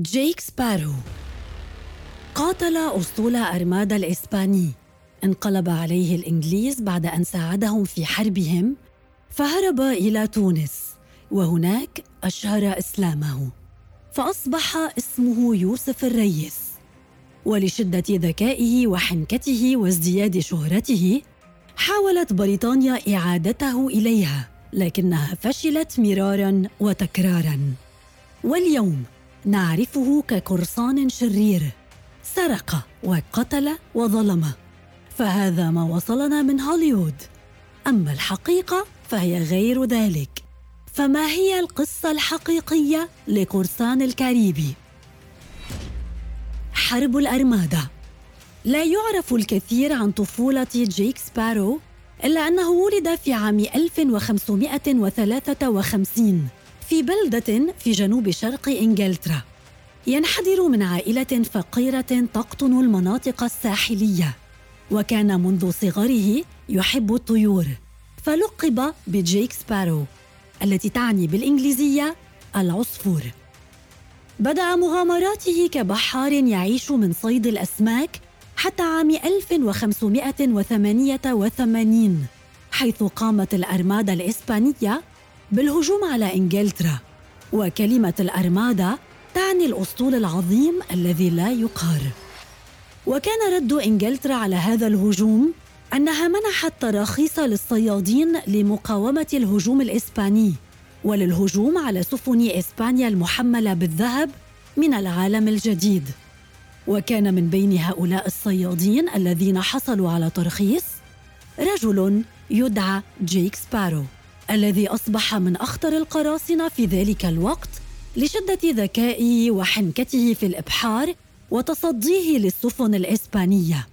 جيك سبارو. قاتل أسطول أرمادا الإسباني. انقلب عليه الإنجليز بعد أن ساعدهم في حربهم فهرب إلى تونس وهناك أشهر إسلامه. فأصبح اسمه يوسف الريس. ولشدة ذكائه وحنكته وازدياد شهرته حاولت بريطانيا إعادته إليها لكنها فشلت مرارا وتكرارا. واليوم نعرفه كقرصان شرير سرق وقتل وظلم. فهذا ما وصلنا من هوليوود. أما الحقيقة فهي غير ذلك. فما هي القصة الحقيقية لقرصان الكاريبي؟ حرب الارمادا لا يعرف الكثير عن طفولة جيك سبارو إلا أنه ولد في عام 1553 في بلدة في جنوب شرق إنجلترا. ينحدر من عائلة فقيرة تقطن المناطق الساحلية وكان منذ صغره يحب الطيور فلقب بجيك سبارو التي تعني بالإنجليزية العصفور. بدأ مغامراته كبحار يعيش من صيد الأسماك حتى عام 1588 حيث قامت الارمادا الإسبانية بالهجوم على إنجلترا وكلمة الارمادا تعني الأسطول العظيم الذي لا يقهر. وكان رد إنجلترا على هذا الهجوم أنها منحت تراخيص للصيادين لمقاومة الهجوم الإسباني وللهجوم على سفن إسبانيا المحملة بالذهب من العالم الجديد. وكان من بين هؤلاء الصيادين الذين حصلوا على ترخيص رجل يدعى جيك سبارو. الذي أصبح من أخطر القراصنة في ذلك الوقت لشدة ذكائه وحنكته في الإبحار وتصديه للسفن الإسبانية.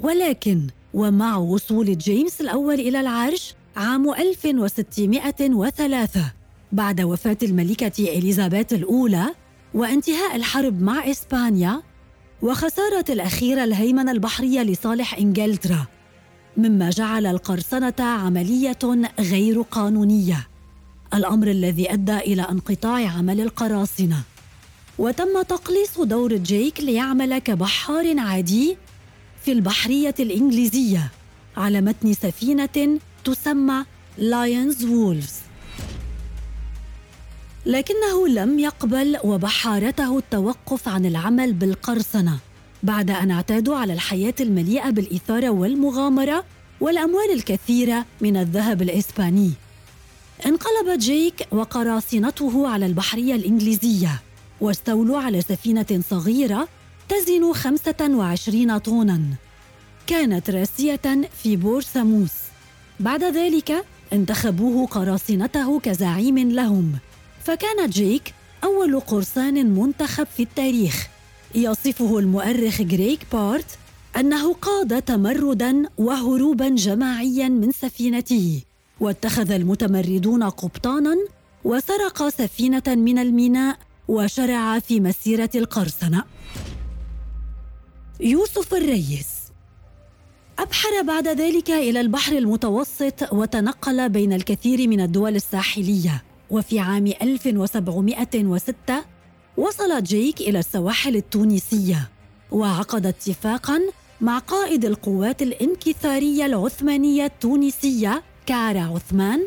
ولكن ومع وصول جيمس الأول إلى العرش عام 1603 بعد وفاة الملكة إليزابيث الأولى وانتهاء الحرب مع إسبانيا وخسارة الأخيرة الهيمنة البحرية لصالح إنجلترا. مما جعل القرصنة عملية غير قانونية. الأمر الذي أدى إلى انقطاع عمل القراصنة. وتم تقليص دور جيك ليعمل كبحار عادي في البحرية الإنجليزية على متن سفينة تسمى لاينز وولفز لكنه لم يقبل وبحارته التوقف عن العمل بالقرصنة. بعد أن اعتادوا على الحياة المليئة بالإثارة والمغامرة والأموال الكثيرة من الذهب الإسباني. انقلب جيك وقراصنته على البحرية الإنجليزية واستولوا على سفينة صغيرة تزن 25 طونا. كانت راسية في بورساموس بعد ذلك انتخبوه قراصنته كزعيم لهم. فكان جيك أول قرصان منتخب في التاريخ. يصفه المؤرخ غريك بارت أنه قاد تمردا وهروبا جماعيا من سفينته واتخذ المتمردون قبطانا وسرق سفينة من الميناء وشرع في مسيرة القرصنة. يوسف الريس. أبحر بعد ذلك إلى البحر المتوسط وتنقل بين الكثير من الدول الساحلية وفي عام 1706 وصل جيك إلى السواحل التونسية وعقد اتفاقا مع قائد القوات الانكسارية العثمانية التونسية كارا عثمان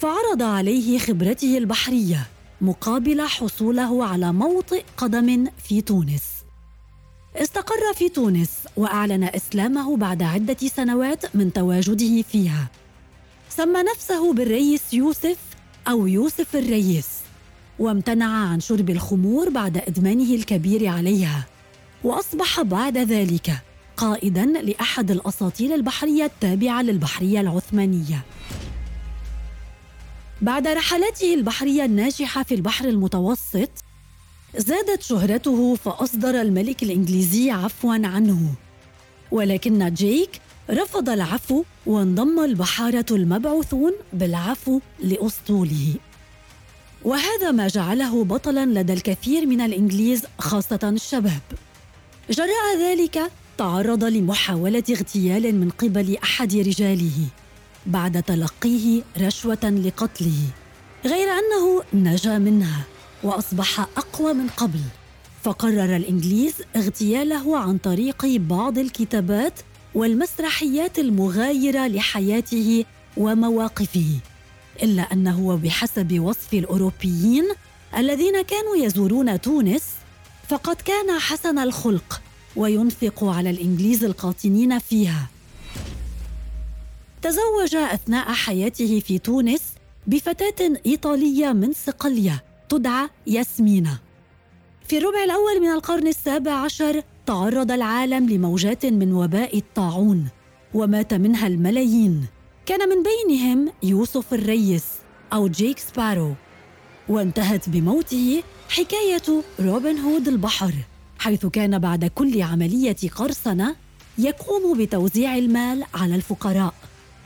فعرض عليه خبرته البحرية مقابل حصوله على موطئ قدم في تونس. استقر في تونس وأعلن إسلامه بعد عدة سنوات من تواجده فيها. سمى نفسه بالريس يوسف أو يوسف الريس وامتنع عن شرب الخمور بعد إدمانه الكبير عليها. وأصبح بعد ذلك قائدا لأحد الأساطيل البحرية التابعة للبحرية العثمانية. بعد رحلاته البحرية الناجحة في البحر المتوسط زادت شهرته فأصدر الملك الإنجليزي عفوا عنه. ولكن جيك رفض العفو وانضم البحارة المبعوثون بالعفو لأسطوله. وهذا ما جعله بطلا لدى الكثير من الإنجليز خاصة الشباب. جراء ذلك تعرض لمحاولة اغتيال من قبل أحد رجاله بعد تلقيه رشوة لقتله غير أنه نجا منها وأصبح أقوى من قبل. فقرر الإنجليز اغتياله عن طريق بعض الكتابات والمسرحيات المغايرة لحياته ومواقفه. إلا أنه وبحسب وصف الأوروبيين الذين كانوا يزورون تونس فقد كان حسن الخلق وينفق على الإنجليز القاطنين فيها. تزوج أثناء حياته في تونس بفتاة إيطالية من صقلية تدعى ياسمينة. في الربع الأول من القرن السابع عشر تعرض العالم لموجات من وباء الطاعون ومات منها الملايين. كان من بينهم يوسف الريس أو جيك سبارو وانتهت بموته حكاية روبن هود البحر حيث كان بعد كل عملية قرصنة يقوم بتوزيع المال على الفقراء.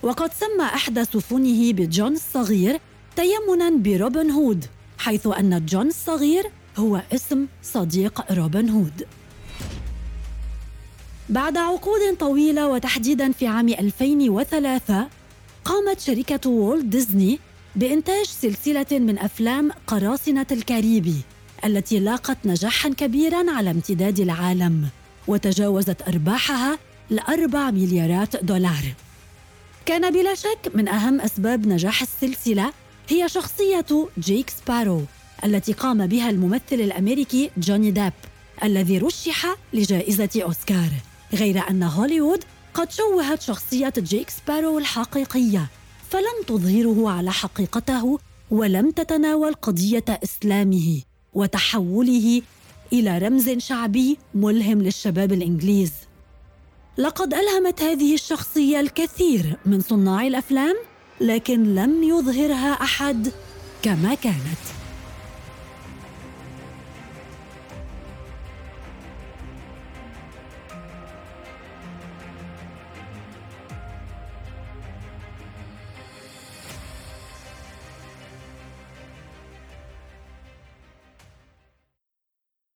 وقد سمى احدى سفنه بجون الصغير تيمنا بروبن هود حيث أن جون الصغير هو اسم صديق روبن هود. بعد عقود طويلة وتحديدا في عام 2003 قامت شركة وولت ديزني بإنتاج سلسلة من أفلام قراصنة الكاريبي التي لاقت نجاحا كبيرا على امتداد العالم وتجاوزت أرباحها لأربع مليارات دولار. كان بلا شك من أهم أسباب نجاح السلسلة هي شخصية جيك سبارو التي قام بها الممثل الأمريكي جوني ديب الذي رشح لجائزة أوسكار غير أن هوليوود قد شوهت شخصية جيك سبارو الحقيقية فلم تظهره على حقيقته ولم تتناول قضية إسلامه وتحوله إلى رمز شعبي ملهم للشباب الإنجليز. لقد ألهمت هذه الشخصية الكثير من صناع الأفلام لكن لم يظهرها أحد كما كانت.